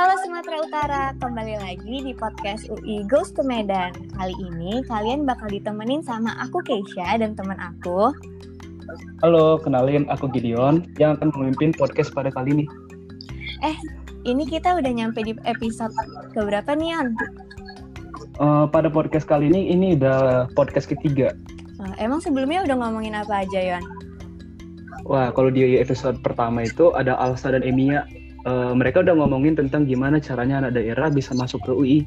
Halo Sumatera Utara, kembali lagi di podcast UI Goes to Medan. Kali ini kalian bakal ditemenin sama aku Keisha dan teman aku. Halo, kenalin aku Gideon yang akan memimpin podcast pada kali ini. Eh, ini kita udah nyampe di episode keberapa nih, Yon? Uh, pada podcast kali ini, ini udah podcast ketiga. Uh, emang sebelumnya udah ngomongin apa aja, Yon? Wah, kalau di episode pertama itu ada Alsa dan Emia. Uh, mereka udah ngomongin tentang gimana caranya anak daerah bisa masuk ke UI.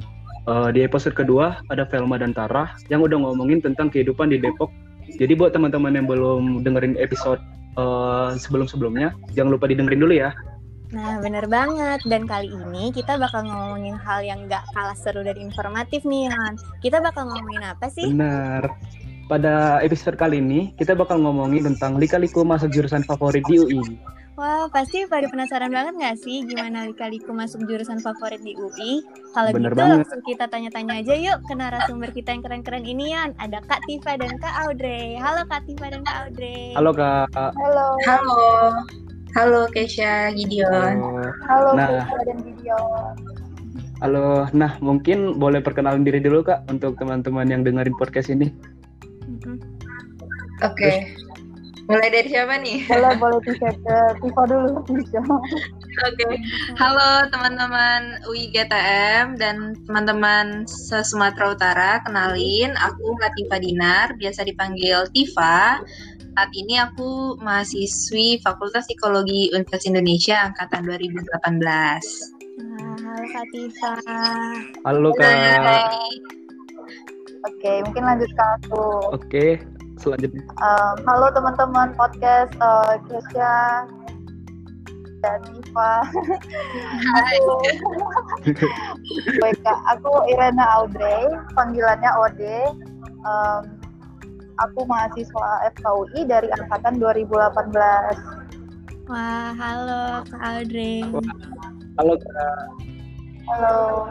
Uh, di episode kedua ada Velma dan Tara yang udah ngomongin tentang kehidupan di Depok. Jadi buat teman-teman yang belum dengerin episode uh, sebelum-sebelumnya, jangan lupa didengerin dulu ya. Nah, bener banget. Dan kali ini kita bakal ngomongin hal yang gak kalah seru dan informatif nih, Han. Kita bakal ngomongin apa sih? Bener. Pada episode kali ini, kita bakal ngomongin tentang lika-liku masuk jurusan favorit di UI. Wah, pasti pada penasaran banget gak sih gimana lika-liku masuk jurusan favorit di UI? Kalau gitu banget. langsung kita tanya-tanya aja yuk ke narasumber kita yang keren-keren ini Yan. Ada Kak Tifa dan Kak Audrey. Halo Kak Tifa dan Kak Audrey. Halo Kak. Halo. Halo. Halo Keisha Gideon. Halo, Halo nah, Keisha dan Gideon. Halo, nah mungkin boleh perkenalan diri dulu Kak untuk teman-teman yang dengerin podcast ini. Oke. Okay. Mulai dari siapa nih? Boleh, boleh Tifa, Tifa dulu. Oke. Okay. Halo teman-teman UI GTM dan teman-teman se-Sumatera Utara. Kenalin, aku Latifah Dinar, biasa dipanggil Tifa. Saat ini aku mahasiswi Fakultas Psikologi Universitas Indonesia angkatan 2018. halo Kak Tifa. Halo Kak. Oke, mungkin lanjut ke aku. Oke, selanjutnya. Um, halo teman-teman podcast uh, Kesha dan Iva. aku, Baik, aku Irena Audrey, panggilannya Ode. Um, aku mahasiswa FKUI dari angkatan 2018. Wah, halo Kak Audrey. Halo Kak. Halo.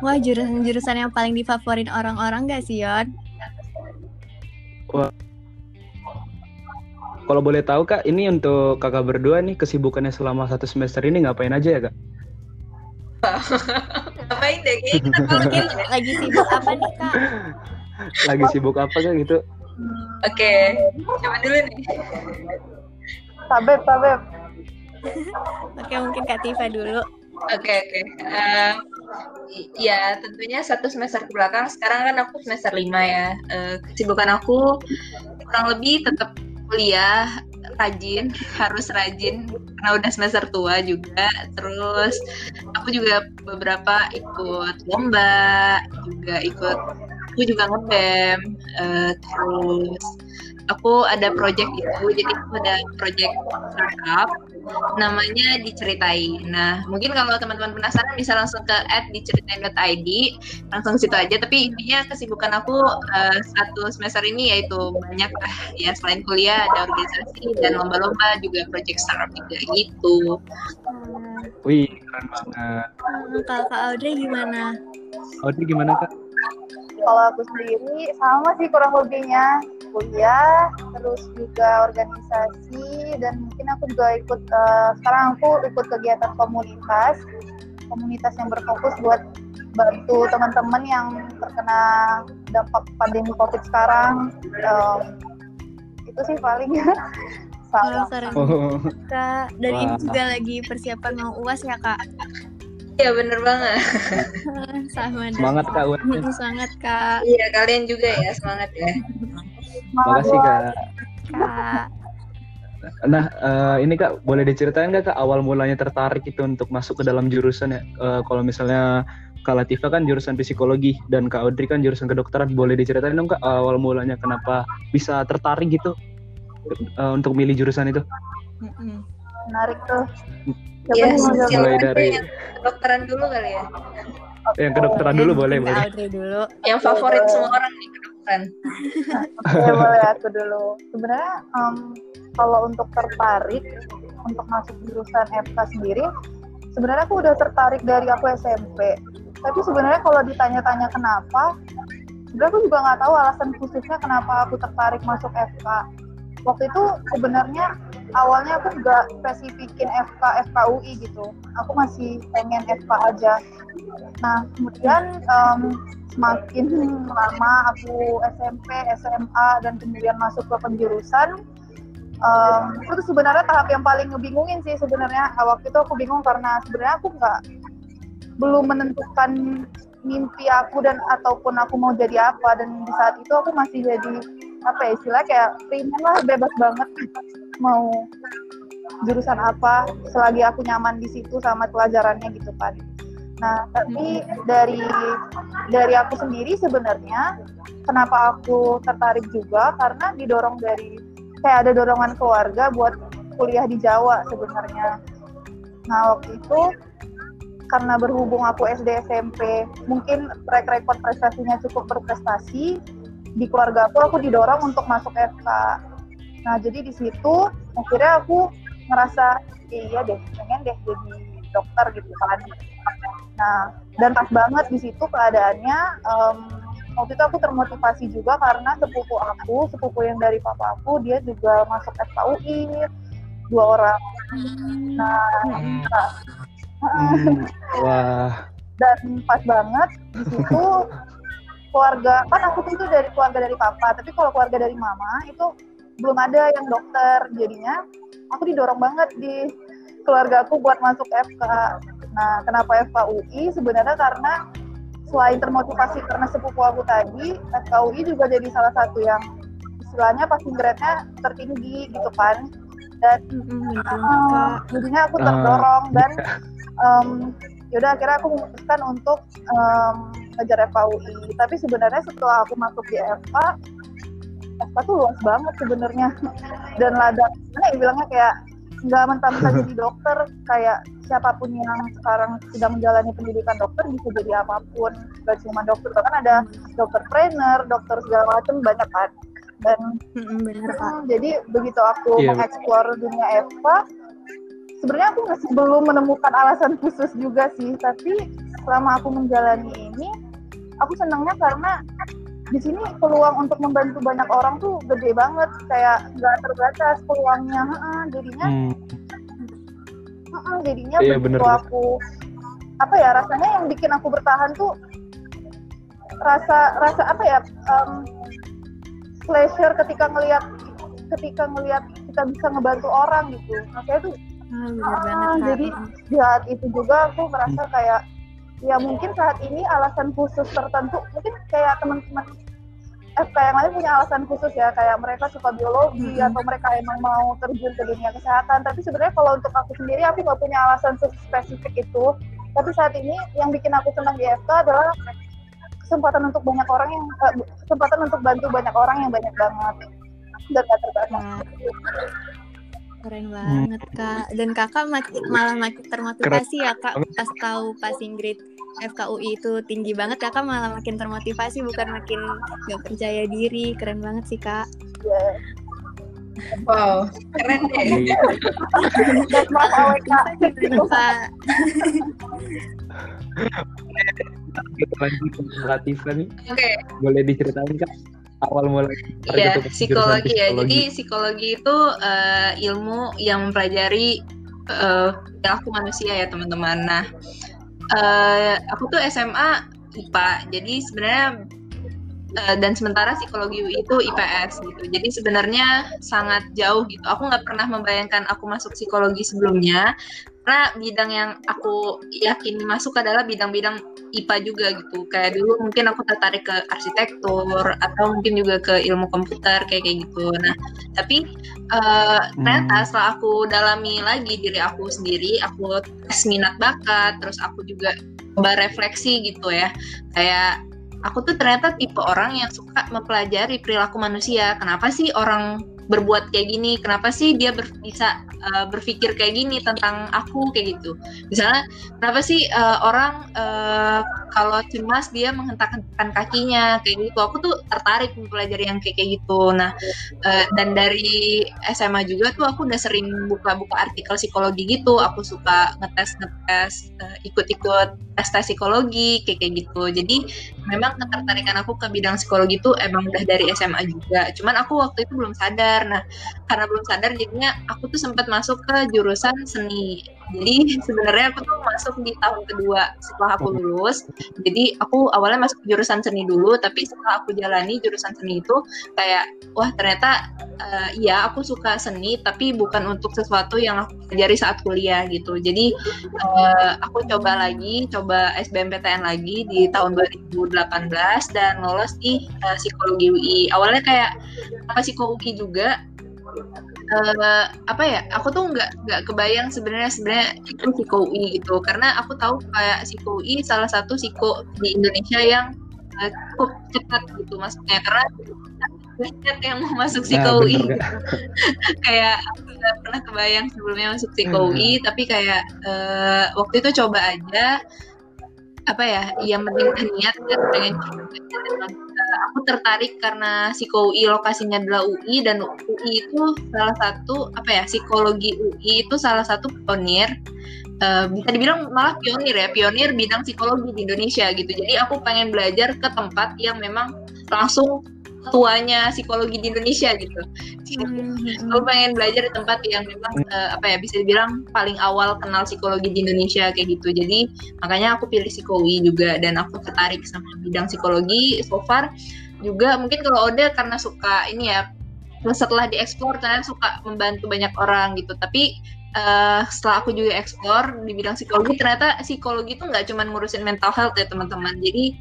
Wah, jurusan-jurusan yang paling difavorit orang-orang gak sih, Yon? Wah. Kalau boleh tahu, Kak, ini untuk kakak berdua nih, kesibukannya selama satu semester ini ngapain aja ya, Kak? ngapain deh, kayaknya kita mungkin lagi sibuk apa nih, Kak? Lagi sibuk apa, Kak, gitu? Oke, okay. coba dulu nih. Sabep, sabep. Oke, mungkin Kak Tifa dulu. Oke, okay, oke. Okay. Uh, ya tentunya satu semester ke belakang. Sekarang kan aku semester lima ya. Uh, kesibukan aku kurang lebih tetap kuliah rajin harus rajin karena udah semester tua juga. Terus aku juga beberapa ikut lomba juga ikut aku juga ngebem uh, terus aku ada project itu. Jadi aku ada project startup namanya diceritain. Nah mungkin kalau teman-teman penasaran bisa langsung ke at diceritain.id langsung situ aja. Tapi intinya kesibukan aku uh, satu semester ini yaitu banyak lah ya. Selain kuliah ada organisasi dan lomba-lomba juga project startup juga gitu. Wih keren banget. Hmm, kalau Kak Audrey gimana? Audrey gimana Kak? Kalau aku sendiri sama sih kurang lebihnya kuliah terus juga organisasi dan mungkin aku juga ikut uh, sekarang aku ikut kegiatan komunitas komunitas yang berfokus buat bantu teman-teman yang terkena dampak pandemi covid sekarang um, itu sih paling sama. Oh, Kak, dan ini juga lagi persiapan mau uas ya kak? Iya bener banget. Sama Semangat kak. Semangat kak. Iya kalian juga ya semangat ya. Makasih kak. Kak. Nah, uh, ini kak boleh diceritain nggak kak awal mulanya tertarik itu untuk masuk ke dalam jurusan ya? Uh, kalau misalnya Kak Latifa kan jurusan psikologi dan Kak Audrey kan jurusan kedokteran. Boleh diceritain dong kak awal mulanya kenapa bisa tertarik gitu uh, untuk milih jurusan itu? Menarik tuh. Iya, mulai dari kedokteran dulu kali ya. Yang kedokteran dulu boleh, boleh. dulu. Yang favorit semua orang nih kedokteran. ya boleh aku dulu. Sebenarnya um, kalau untuk tertarik untuk masuk jurusan FK sendiri, sebenarnya aku udah tertarik dari aku SMP. Tapi sebenarnya kalau ditanya-tanya kenapa, sebenarnya aku juga nggak tahu alasan khususnya kenapa aku tertarik masuk FK. Waktu itu sebenarnya awalnya aku nggak spesifikin FK FKUI gitu. Aku masih pengen FK aja. Nah kemudian um, semakin lama aku SMP SMA dan kemudian masuk ke penjurusan um, itu sebenarnya tahap yang paling ngebingungin sih sebenarnya. Waktu itu aku bingung karena sebenarnya aku nggak belum menentukan mimpi aku dan ataupun aku mau jadi apa. Dan di saat itu aku masih jadi apa ya istilah kayak pengen lah bebas banget mau jurusan apa selagi aku nyaman di situ sama pelajarannya gitu kan. Nah tapi dari dari aku sendiri sebenarnya kenapa aku tertarik juga karena didorong dari kayak ada dorongan keluarga buat kuliah di Jawa sebenarnya. Nah waktu itu karena berhubung aku SD SMP mungkin track record prestasinya cukup berprestasi di keluarga aku aku didorong untuk masuk FK nah jadi di situ akhirnya aku ngerasa iya deh pengen deh jadi dokter gitu kan nah dan pas banget di situ keadaannya um, waktu itu aku termotivasi juga karena sepupu aku sepupu yang dari papa aku dia juga masuk FKUI dua orang nah, hmm. nah Hmm, wah. Dan pas banget di situ keluarga kan aku tuh dari keluarga dari papa, tapi kalau keluarga dari mama itu belum ada yang dokter. Jadinya aku didorong banget di keluarga aku buat masuk FK. Nah, kenapa FKUI? Sebenarnya karena selain termotivasi karena sepupu aku tadi, FKUI juga jadi salah satu yang istilahnya passing grade-nya tertinggi gitu kan. Dan mm-hmm, uh, jadinya aku terdorong uh, dan um, yaudah akhirnya aku memutuskan untuk um, ngejar FKUI tapi sebenarnya setelah aku masuk di FK FK tuh luas banget sebenarnya. Dan ladang mana ya bilangnya kayak nggak mentah-mentah jadi dokter. Kayak siapa pun yang sekarang sedang menjalani pendidikan dokter bisa jadi apa pun. Gak cuma dokter bahkan ada dokter trainer dokter segala macam banyak kan. Dan benar, hmm, jadi begitu aku yeah. mengeksplor dunia FK sebenarnya aku masih belum menemukan alasan khusus juga sih. Tapi selama aku menjalani ini aku senangnya karena di sini peluang untuk membantu banyak orang tuh gede banget. Kayak nggak terbatas peluangnya. Ha, jadinya hmm. ha, jadinya iya, begitu bener. aku apa ya rasanya yang bikin aku bertahan tuh rasa rasa apa ya um, pleasure ketika ngelihat ketika ngelihat kita bisa ngebantu orang gitu. Makanya tuh benar ah, banget, jadi di saat itu juga aku merasa kayak ya mungkin saat ini alasan khusus tertentu mungkin kayak teman-teman FK yang lain punya alasan khusus ya kayak mereka suka biologi hmm. atau mereka emang mau terjun ke dunia kesehatan tapi sebenarnya kalau untuk aku sendiri aku nggak punya alasan spesifik itu tapi saat ini yang bikin aku senang di FK adalah kesempatan untuk banyak orang yang eh, kesempatan untuk bantu banyak orang yang banyak banget dan gak terbatas. Keren banget kak. Dan kakak makin, malah makin termotivasi ya kak pas tahu passing grade FKUI itu tinggi banget kakak malah makin termotivasi bukan makin gak percaya diri. Keren banget sih kak. Yeah. Wow, keren deh. Kita lanjut nih. Oke. Okay. Boleh diceritain kak? awal mulai Iya, psikologi, ya. Jadi psikologi itu uh, ilmu yang mempelajari uh, perilaku manusia ya, teman-teman. Nah, uh, aku tuh SMA IPA. Jadi sebenarnya uh, dan sementara psikologi itu IPS gitu. Jadi sebenarnya sangat jauh gitu. Aku nggak pernah membayangkan aku masuk psikologi sebelumnya karena bidang yang aku yakin masuk adalah bidang-bidang IPA juga gitu. Kayak dulu mungkin aku tertarik ke arsitektur atau mungkin juga ke ilmu komputer kayak kayak gitu. Nah tapi uh, ternyata hmm. setelah aku dalami lagi diri aku sendiri aku tes minat bakat terus aku juga coba refleksi gitu ya. Kayak aku tuh ternyata tipe orang yang suka mempelajari perilaku manusia. Kenapa sih orang berbuat kayak gini kenapa sih dia ber bisa uh, berpikir kayak gini tentang aku kayak gitu. Misalnya kenapa sih uh, orang uh, kalau cemas dia menghentak-hentakan kakinya kayak gitu. Aku tuh tertarik mempelajari yang kayak kayak gitu. Nah uh, dan dari SMA juga tuh aku udah sering buka-buka artikel psikologi gitu. Aku suka ngetes ngetes uh, ikut-ikut tes tes psikologi kayak kayak gitu. Jadi memang ketertarikan aku ke bidang psikologi itu emang udah dari SMA juga. Cuman aku waktu itu belum sadar. Nah karena belum sadar jadinya aku tuh sempat masuk ke jurusan seni jadi sebenarnya aku tuh masuk di tahun kedua setelah aku lulus. Jadi aku awalnya masuk jurusan seni dulu tapi setelah aku jalani jurusan seni itu kayak wah ternyata uh, iya aku suka seni tapi bukan untuk sesuatu yang aku pelajari saat kuliah gitu. Jadi uh, aku coba lagi coba SBMPTN lagi di tahun 2018 dan lolos di uh, psikologi UI awalnya kayak apa psikologi juga uh, apa ya aku tuh nggak nggak kebayang sebenarnya sebenarnya itu psiko UI gitu karena aku tahu kayak psiko UI salah satu psiko di Indonesia yang uh, cukup cepat gitu maksudnya karena banyak yang mau masuk psiko nah, UI gitu. kayak aku nggak pernah kebayang sebelumnya masuk psiko hmm. UI tapi kayak uh, waktu itu coba aja apa ya yang penting niat dan pengen aku tertarik karena psikologi lokasinya adalah UI dan UI itu salah satu apa ya psikologi UI itu salah satu pionir uh, bisa dibilang malah pionir ya pionir bidang psikologi di Indonesia gitu. Jadi aku pengen belajar ke tempat yang memang langsung tuanya psikologi di Indonesia gitu. Mm-hmm. Aku pengen belajar di tempat yang memang uh, apa ya bisa dibilang paling awal kenal psikologi di Indonesia kayak gitu. Jadi makanya aku pilih psikologi juga dan aku tertarik sama bidang psikologi so far juga mungkin kalau Oda karena suka ini ya setelah dieksplor ternyata suka membantu banyak orang gitu tapi uh, setelah aku juga eksplor di bidang psikologi ternyata psikologi itu nggak cuma ngurusin mental health ya teman-teman jadi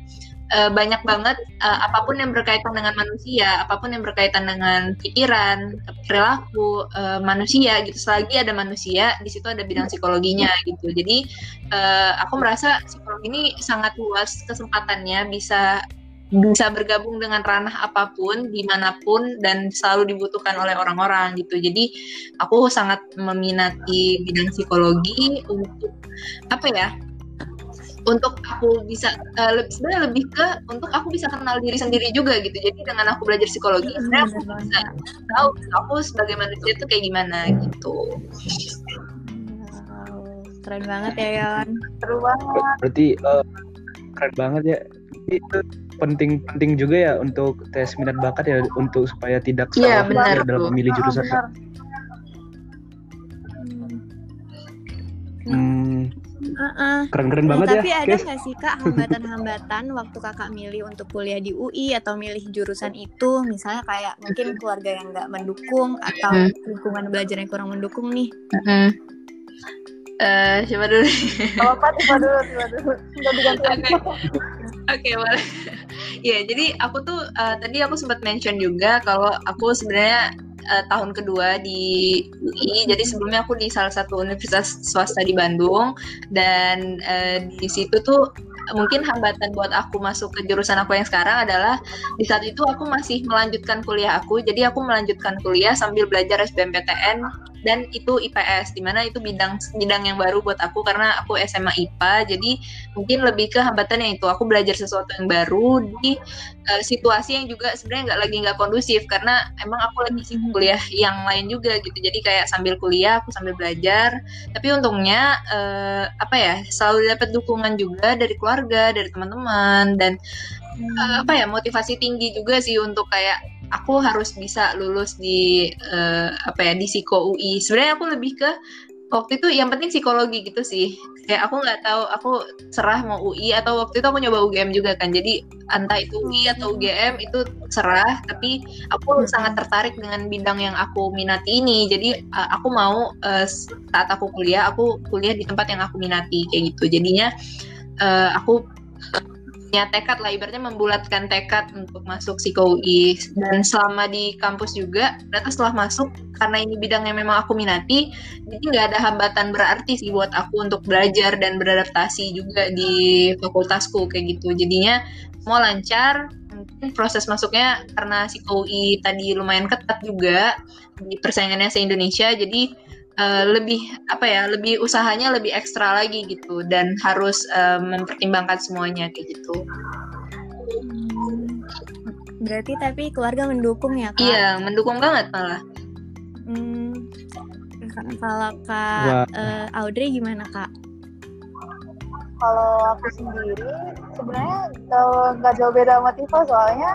uh, banyak banget uh, apa pun yang berkaitan dengan manusia, apa pun yang berkaitan dengan pikiran, perilaku uh, manusia gitu. Selagi ada manusia, di situ ada bidang psikologinya gitu. Jadi uh, aku merasa psikologi ini sangat luas kesempatannya bisa bisa bergabung dengan ranah apa pun di mana pun dan selalu dibutuhkan oleh orang-orang gitu jadi aku sangat meminati bidang psikologi untuk apa ya untuk aku bisa uh, lebih sebenarnya lebih ke untuk aku bisa kenal diri sendiri juga gitu. Jadi dengan aku belajar psikologi hmm, sebenarnya aku bisa tahu aku sebagai manusia itu kayak gimana gitu. Wow, keren banget ya Yon. Seru banget. Berarti uh, keren banget ya. Itu penting penting juga ya untuk tes minat bakat ya untuk supaya tidak iya, salah ya, dalam memilih jurusan. Hmm, Keren-keren uh, banget tapi ya. Tapi ada nggak sih kak hambatan-hambatan waktu kakak milih untuk kuliah di UI atau milih jurusan itu, misalnya kayak mungkin keluarga yang nggak mendukung atau hmm. lingkungan belajar yang kurang mendukung nih? Hmm. Uh, siapa dulu? Oh, apa coba dulu, coba dulu. Oke, okay, boleh. ya, jadi aku tuh uh, tadi aku sempat mention juga kalau aku sebenarnya uh, tahun kedua di UI. Jadi sebelumnya aku di salah satu universitas swasta di Bandung dan uh, di situ tuh mungkin hambatan buat aku masuk ke jurusan aku yang sekarang adalah di saat itu aku masih melanjutkan kuliah aku. Jadi aku melanjutkan kuliah sambil belajar SBMPTN dan itu IPS di mana itu bidang bidang yang baru buat aku karena aku SMA IPA jadi mungkin lebih ke hambatannya itu. Aku belajar sesuatu yang baru di uh, situasi yang juga sebenarnya nggak lagi nggak kondusif karena emang aku lagi sibuk kuliah yang lain juga gitu. Jadi kayak sambil kuliah aku sambil belajar. Tapi untungnya uh, apa ya selalu dapat dukungan juga dari keluarga dari teman-teman dan uh, apa ya motivasi tinggi juga sih untuk kayak aku harus bisa lulus di uh, apa ya di psiko UI sebenarnya aku lebih ke waktu itu yang penting psikologi gitu sih. Kayak aku nggak tahu aku serah mau UI atau waktu itu aku nyoba UGM juga kan. Jadi entah itu UI atau UGM itu serah tapi aku hmm. sangat tertarik dengan bidang yang aku minati ini. Jadi uh, aku mau uh, saat aku kuliah aku kuliah di tempat yang aku minati kayak gitu. Jadinya uh, aku punya tekad lah ibaratnya membulatkan tekad untuk masuk psiko UI dan selama di kampus juga ternyata setelah masuk karena ini bidang yang memang aku minati jadi nggak ada hambatan berarti sih buat aku untuk belajar dan beradaptasi juga di fakultasku kayak gitu. Jadinya mau lancar mungkin proses masuknya karena psiko UI tadi lumayan ketat juga di persaingannya se Indonesia jadi uh, lebih apa ya lebih usahanya lebih ekstra lagi gitu dan harus uh, mempertimbangkan semuanya kayak gitu. Berarti tapi keluarga mendukung ya kak? Iya mendukung banget malah. Hmm, kalau kak uh, Audrey gimana kak? Kalau aku sendiri sebenarnya nggak uh, jauh beda sama Tifa soalnya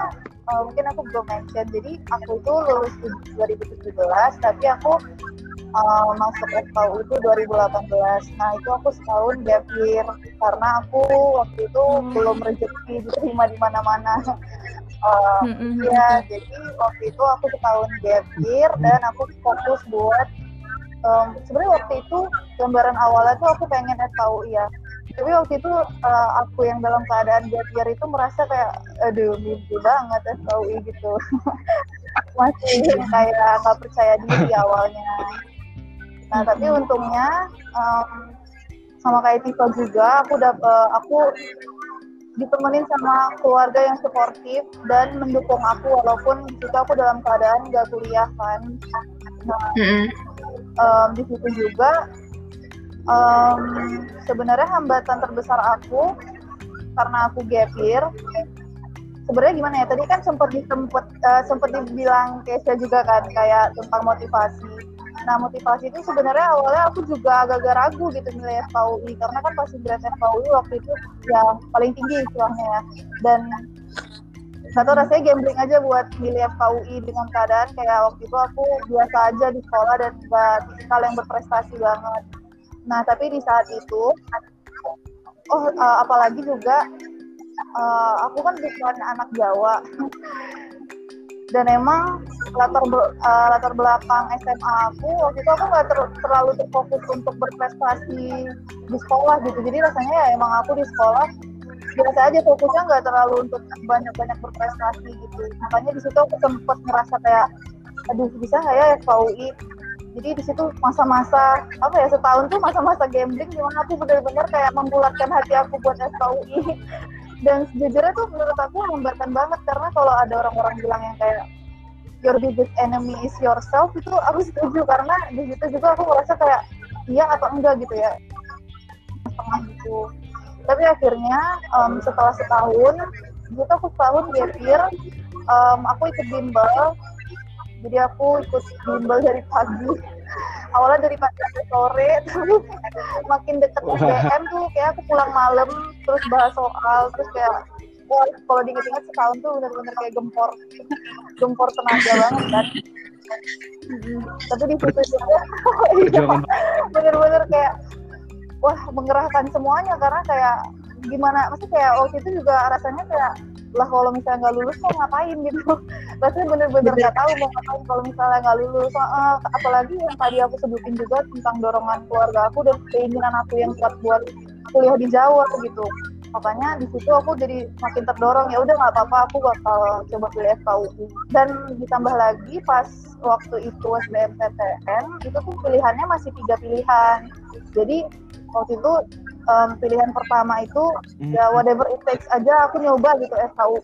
uh, mungkin aku belum mention jadi aku itu lulus 2017 tapi aku uh, masuk FKU itu 2018. Nah itu aku setahun gap year karena aku waktu itu hmm. belum rezeki diterima di mana-mana. Uh, mm-hmm. ya jadi waktu itu aku setahun gap year dan aku fokus buat um, sebenarnya waktu itu gambaran awalnya tuh aku pengen FKU ya tapi waktu itu uh, aku yang dalam keadaan gap year itu merasa kayak aduh mimpi banget FKUI gitu masih kayak nggak percaya diri awalnya Nah tapi untungnya um, sama kayak Tifa juga aku dapat aku ditemenin sama keluarga yang suportif dan mendukung aku walaupun situ aku dalam keadaan gak kuliah kan. Nah, um, di situ juga um, sebenarnya hambatan terbesar aku karena aku gap year sebenarnya gimana ya tadi kan sempat disempet uh, sempat dibilang Kesha juga kan kayak tentang motivasi Nah motivasi itu sebenarnya awalnya aku juga agak-agak ragu gitu nilai FKUI karena kan pasti berat FKUI waktu itu ya paling tinggi istilahnya ya. Dan tahu rasanya gambling aja buat milih FKUI dengan keadaan kayak waktu itu aku biasa aja di sekolah dan nggak tipikal yang berprestasi banget. Nah tapi di saat itu, oh uh, apalagi juga uh, aku kan bukan anak Jawa dan emang latar uh, latar belakang SMA aku waktu itu aku nggak ter, terlalu terfokus untuk berprestasi di sekolah gitu. Jadi rasanya ya emang aku di sekolah biasa aja fokusnya nggak terlalu untuk banyak-banyak berprestasi gitu. Makanya di situ aku sempat ngerasa kayak aduh bisa nggak ya FKUI jadi di situ masa-masa apa ya setahun tuh masa-masa gambling gimana aku benar-benar kayak membulatkan hati aku buat FKUI dan sejujurnya tuh menurut aku memberatkan banget karena kalau ada orang-orang bilang yang kayak your biggest enemy is yourself itu aku setuju karena di situ juga aku merasa kayak iya atau enggak gitu ya. Setengah gitu. Tapi akhirnya um, setelah setahun gitu aku setahun gap year um, aku ikut bimbel. Jadi aku ikut bimbel dari pagi awalnya dari pagi sampai sore tapi makin deket UGM tuh kayak aku pulang malam terus bahas soal terus kayak wah kalau diinget-inget setahun tuh bener-bener kayak gempor gempor tenaga banget kan. Tapi di situ juga iya, bener-bener kayak wah mengerahkan semuanya karena kayak gimana maksudnya kayak waktu itu juga rasanya kayak lah kalau misalnya nggak lulus mau ngapain gitu? Rasanya bener-bener nggak tahu mau ngapain kalau misalnya nggak lulus. Uh, apalagi yang tadi aku sebutin juga tentang dorongan keluarga aku dan keinginan aku yang kuat buat kuliah di Jawa gitu. Makanya di situ aku jadi makin terdorong. Ya udah nggak apa-apa aku bakal coba pilih FKUI dan ditambah lagi pas waktu itu SBMPTN itu tuh pilihannya masih tiga pilihan. Jadi waktu itu um, pilihan pertama itu mm. ya whatever it takes aja aku nyoba gitu FKUI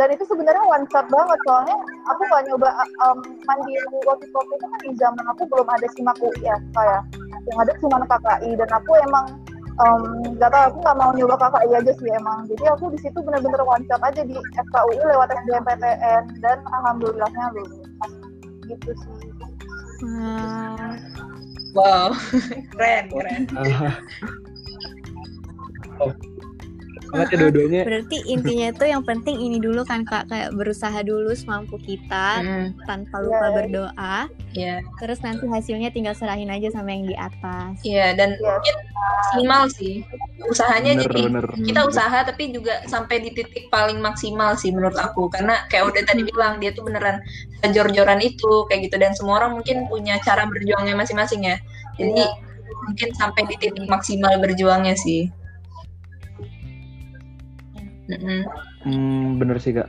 dan itu sebenarnya one shot banget soalnya aku nggak nyoba um, mandiri waktu itu kan di zaman aku belum ada simak UI ya kayak yang ada cuma KKI dan aku emang um, gak tau aku nggak mau nyoba KKI aja sih emang. Jadi aku di situ bener-bener one shot aja di FKUI lewat SBMPTN dan alhamdulillahnya lulus. Gitu sih. Hmm. wow keren keren oh banget ya dua-duanya. Berarti intinya tuh yang penting ini dulu kan kak kayak berusaha dulu semampu kita mm. tanpa lupa yeah. berdoa. Iya. Yeah. Terus nanti hasilnya tinggal serahin aja sama yang di atas. Iya yeah, dan yeah. mungkin maksimal sih usahanya bener, jadi bener. kita usaha tapi juga sampai di titik paling maksimal sih menurut aku karena kayak udah tadi bilang dia tuh beneran jor-joran itu kayak gitu dan semua orang mungkin punya cara berjuangnya masing-masing ya. Jadi yeah. mungkin sampai di titik maksimal berjuangnya sih. Hmm, bener sih kak.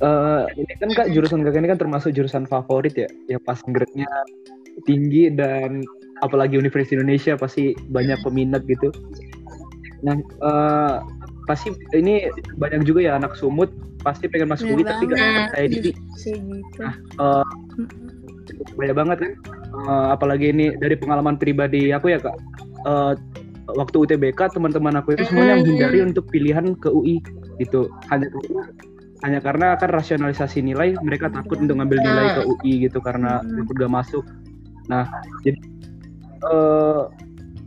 Uh, ini kan kak jurusan kakak ini kan termasuk jurusan favorit ya, ya pas grade-nya tinggi dan apalagi Universitas Indonesia pasti banyak peminat gitu. Nah, uh, pasti ini banyak juga ya anak sumut pasti pengen masuk UI tapi gak percaya diri. Nah, uh, banyak banget kan? Uh, apalagi ini dari pengalaman pribadi aku ya kak. Uh, waktu UTBK teman-teman aku itu semuanya menghindari untuk pilihan ke UI gitu. Hanya hanya karena kan rasionalisasi nilai mereka takut untuk ngambil nilai ke UI gitu karena mm-hmm. gak masuk. Nah jadi uh,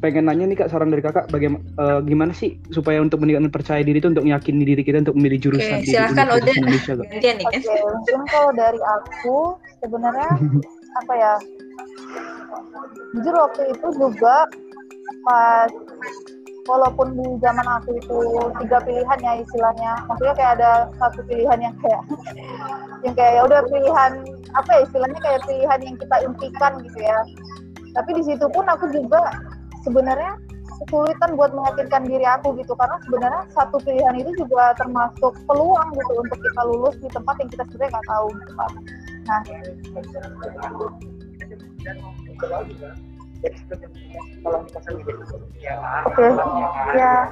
pengen nanya nih kak saran dari kakak bagaimana uh, gimana sih supaya untuk meningkatkan percaya diri itu untuk meyakini diri kita untuk memilih jurusan okay, di silakan Universitas Indonesia kak. Oke, okay, mungkin kalau dari aku sebenarnya apa ya? Jujur waktu itu juga pas walaupun di zaman aku itu tiga pilihan ya istilahnya. Maksudnya kayak ada satu pilihan yang kayak yang kayak ya udah pilihan apa ya istilahnya kayak pilihan yang kita impikan gitu ya. Tapi di situ pun aku juga sebenarnya kesulitan buat meyakinkan diri aku gitu. Karena sebenarnya satu pilihan itu juga termasuk peluang gitu untuk kita lulus di tempat yang kita sebenarnya nggak tahu gitu. Nah, Oke, okay. ya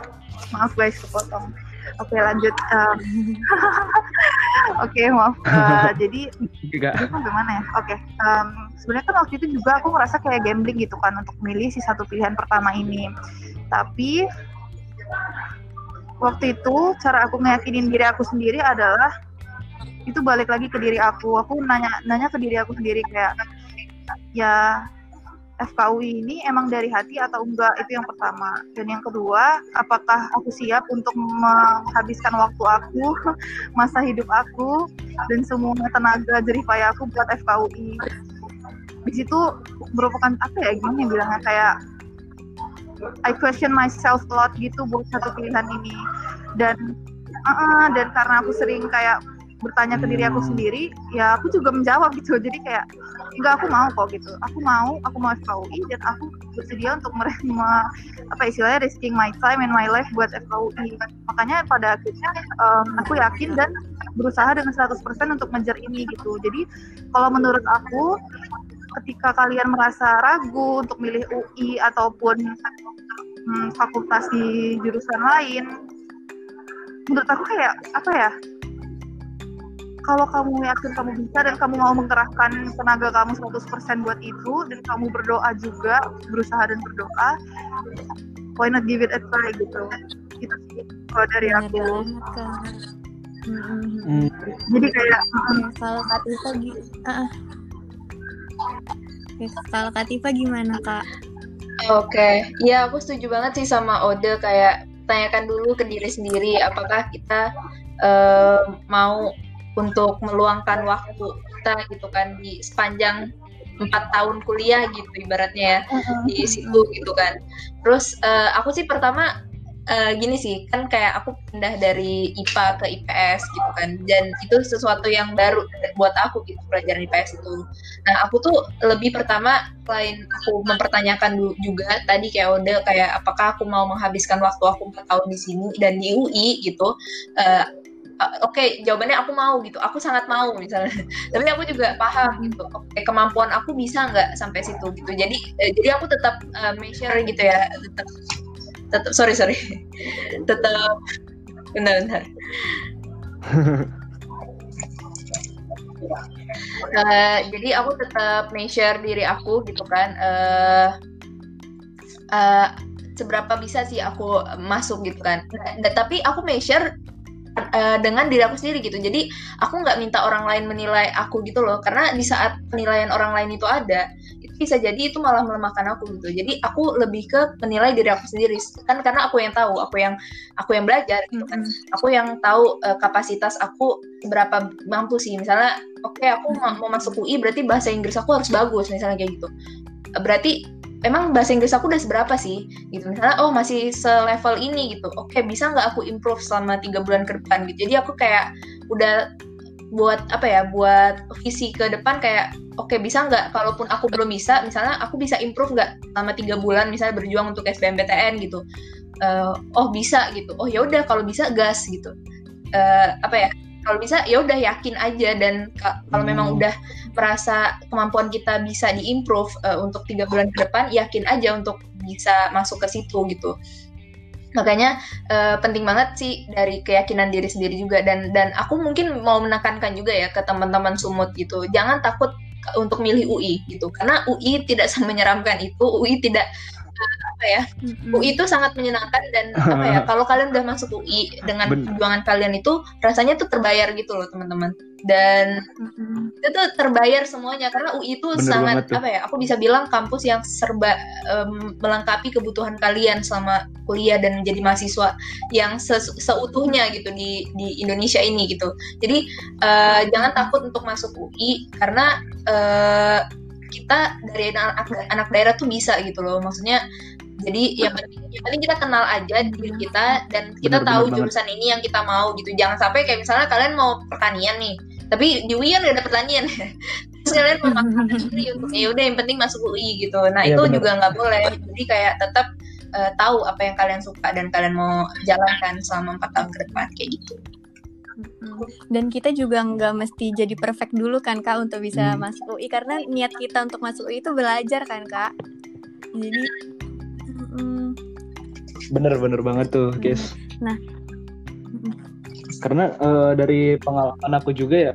maaf guys kepotong. Oke okay, lanjut. Um, Oke okay, maaf. Uh, jadi bagaimana ya? Oke. Okay. Um, Sebenarnya kan waktu itu juga aku ngerasa kayak gambling gitu kan untuk milih si satu pilihan pertama ini. Tapi waktu itu cara aku meyakinin diri aku sendiri adalah itu balik lagi ke diri aku. Aku nanya nanya ke diri aku sendiri kayak ya FKUI ini emang dari hati atau enggak? Itu yang pertama. Dan yang kedua apakah aku siap untuk menghabiskan waktu aku masa hidup aku dan semua tenaga jerih payah aku buat FKUI di situ merupakan apa ya gimana yang bilangnya? Kayak I question myself a lot gitu buat satu pilihan ini. Dan uh, dan karena aku sering kayak bertanya ke diri aku hmm. sendiri ya aku juga menjawab gitu. Jadi kayak enggak aku mau kok gitu. Aku mau aku mau FKUI dan aku bersedia untuk menerima apa istilahnya risking my time and my life buat FKUI makanya pada akhirnya um, aku yakin dan berusaha dengan 100% untuk ngejar ini gitu. Jadi kalau menurut aku ketika kalian merasa ragu untuk milih UI ataupun hmm, fakultas di jurusan lain menurut aku kayak apa ya kalau kamu yakin kamu bisa dan kamu mau mengerahkan tenaga kamu 100% buat itu dan kamu berdoa juga berusaha dan berdoa why not give it a try gitu itu sih kalau dari aku hmm. jadi kayak salah satu lagi uh, kalau Kak Tifa gimana Kak? Oke, okay. ya aku setuju banget sih sama Ode kayak tanyakan dulu ke diri sendiri apakah kita uh, mau untuk meluangkan waktu kita gitu kan di sepanjang empat tahun kuliah gitu ibaratnya ya di situ gitu kan. Terus uh, aku sih pertama uh, gini sih kan kayak aku pindah dari IPA ke IPS gitu kan dan itu sesuatu yang baru buat aku gitu pelajaran IPS itu nah aku tuh lebih pertama selain aku mempertanyakan juga tadi kayak udah kayak apakah aku mau menghabiskan waktu aku empat tahun di sini dan di UI gitu uh, oke okay, jawabannya aku mau gitu. Aku sangat mau misalnya. Tapi aku juga paham gitu. Oke okay, kemampuan aku bisa nggak sampai situ gitu. Jadi eh, jadi aku tetap uh, measure gitu ya tetap tetap sorry sorry. Tetap benar-benar uh, jadi aku tetap measure diri aku gitu kan uh, uh, seberapa bisa sih aku masuk gitu kan. Nah, tapi aku measure uh, dengan diri aku sendiri gitu. Jadi aku nggak minta orang lain menilai aku gitu loh. Karena di saat penilaian orang lain itu ada bisa jadi itu malah melemahkan aku gitu. Jadi aku lebih ke menilai diri aku sendiri. Kan karena aku yang tahu aku yang aku yang belajar gitu kan. Aku yang tahu uh, kapasitas aku berapa mampu sih. Misalnya oke okay, aku mau, mau masuk UI berarti bahasa Inggris aku harus bagus misalnya kayak gitu. Berarti emang bahasa Inggris aku udah seberapa sih? Gitu misalnya oh masih selevel ini gitu. Oke bisa nggak aku improve selama tiga bulan ke depan gitu? Jadi aku kayak udah buat apa ya buat visi ke depan kayak oke bisa nggak kalaupun aku belum bisa misalnya aku bisa improve nggak selama tiga bulan misalnya berjuang untuk SBMPTN gitu? Uh, oh bisa gitu. Oh ya udah kalau bisa gas gitu. Uh, apa ya kalau bisa ya udah yakin aja. Dan kalau memang hmm. udah merasa kemampuan kita bisa diimprove uh, untuk tiga bulan ke depan yakin aja untuk bisa masuk ke situ gitu. Makanya uh, penting banget sih dari keyakinan diri sendiri juga. Dan dan aku mungkin mau menekankan juga ya ke teman-teman sumut gitu. Jangan takut untuk milih UI gitu. Karena UI tidak menyeramkan itu. UI tidak apa ya mm-hmm. UI itu sangat menyenangkan dan apa ya kalau kalian udah masuk UI dengan perjuangan kalian itu rasanya tuh terbayar gitu loh teman-teman dan mm-hmm. itu tuh terbayar semuanya karena UI itu Bener sangat apa ya aku bisa bilang kampus yang serba um, melengkapi kebutuhan kalian selama kuliah dan menjadi mahasiswa yang se- seutuhnya gitu di di Indonesia ini gitu jadi uh, jangan takut untuk masuk UI karena uh, kita dari anak, anak daerah tuh bisa gitu loh. Maksudnya jadi yang penting yang penting kita kenal aja diri kita dan kita bener, tahu bener jurusan banget. ini yang kita mau gitu. Jangan sampai kayak misalnya kalian mau pertanian nih tapi di UI kan udah ada pertanian. Terus kalian mau masuk UI untuk ya udah yang penting masuk UI gitu. Nah ya, itu bener. juga nggak boleh. Jadi kayak tetap uh, tahu apa yang kalian suka dan kalian mau jalankan selama empat tahun ke depan kayak gitu dan kita juga nggak mesti jadi perfect dulu kan kak untuk bisa hmm. masuk UI karena niat kita untuk masuk UI itu belajar kan kak? Jadi hmm. bener bener banget tuh guys. Nah. Karena uh, dari pengalaman aku juga ya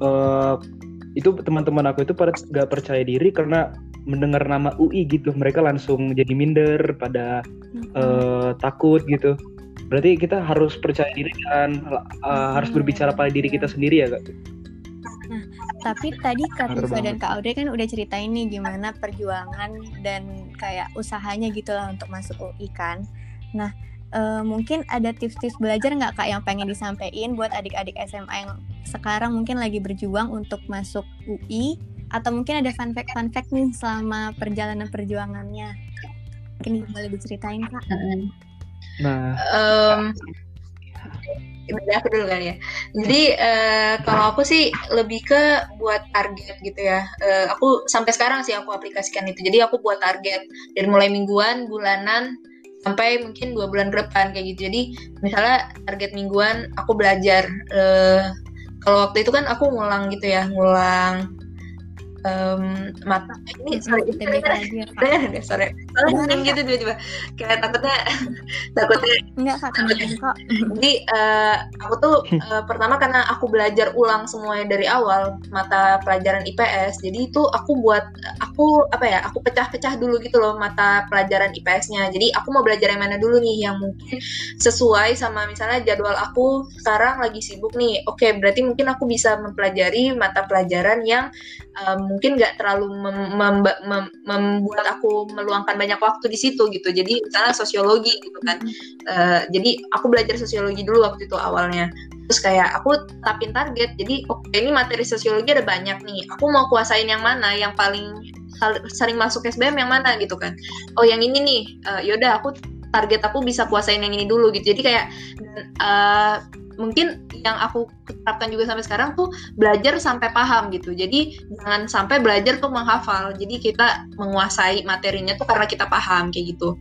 uh, itu teman-teman aku itu pada nggak percaya diri karena mendengar nama UI gitu. Mereka langsung jadi minder pada uh, takut gitu Berarti kita harus percaya diri dan uh, harus berbicara pada diri kita sendiri ya kak. Nah, tapi tadi Kak Tifa dan Kak Audrey kan udah ceritain nih gimana perjuangan dan kayak usahanya gitu lah untuk masuk UI kan. Nah, uh, mungkin ada tips-tips belajar nggak Kak yang pengen disampaikan buat adik-adik SMA yang sekarang mungkin lagi berjuang untuk masuk UI atau mungkin ada fun fact fun fact nih selama perjalanan perjuangannya. Mungkin boleh diceritain Kak. Nah, um, aku dulu kali ya. Jadi uh, kalau aku sih lebih ke buat target gitu ya. Uh, aku sampai sekarang sih aku aplikasikan itu. Jadi aku buat target dari mulai mingguan, bulanan, sampai mungkin dua bulan ke depan kayak gitu. Jadi misalnya target mingguan aku belajar. Uh, kalau waktu itu kan aku ngulang gitu ya, ngulang um, mata ini sorry dengar dengar sorry soalnya gitu tiba-tiba. Kayak takutnya takutnya enggak kok jadi uh, aku tuh uh, pertama karena aku belajar ulang semuanya dari awal mata pelajaran IPS jadi itu aku buat aku apa ya aku pecah-pecah dulu gitu loh mata pelajaran IPS-nya jadi aku mau belajar yang mana dulu nih yang mungkin sesuai sama misalnya jadwal aku sekarang lagi sibuk nih. Oke berarti mungkin aku bisa mempelajari mata pelajaran yang um, mungkin nggak terlalu mem mem mem membuat aku meluangkan banyak waktu di situ gitu. Jadi misalnya sosiologi gitu kan. Uh, jadi aku belajar sosiologi dulu waktu itu awalnya. Terus kayak aku tapin target. Jadi oke okay, ini materi sosiologi ada banyak nih. Aku mau kuasain yang mana? Yang paling sering masuk SBM yang mana gitu kan? Oh yang ini nih. Uh, yaudah aku target aku bisa kuasain yang ini dulu gitu. Jadi kayak uh, mungkin yang aku terapkan juga sampai sekarang tuh belajar sampai paham gitu. Jadi jangan sampai belajar tuh menghafal. Jadi kita menguasai materinya tuh karena kita paham kayak gitu.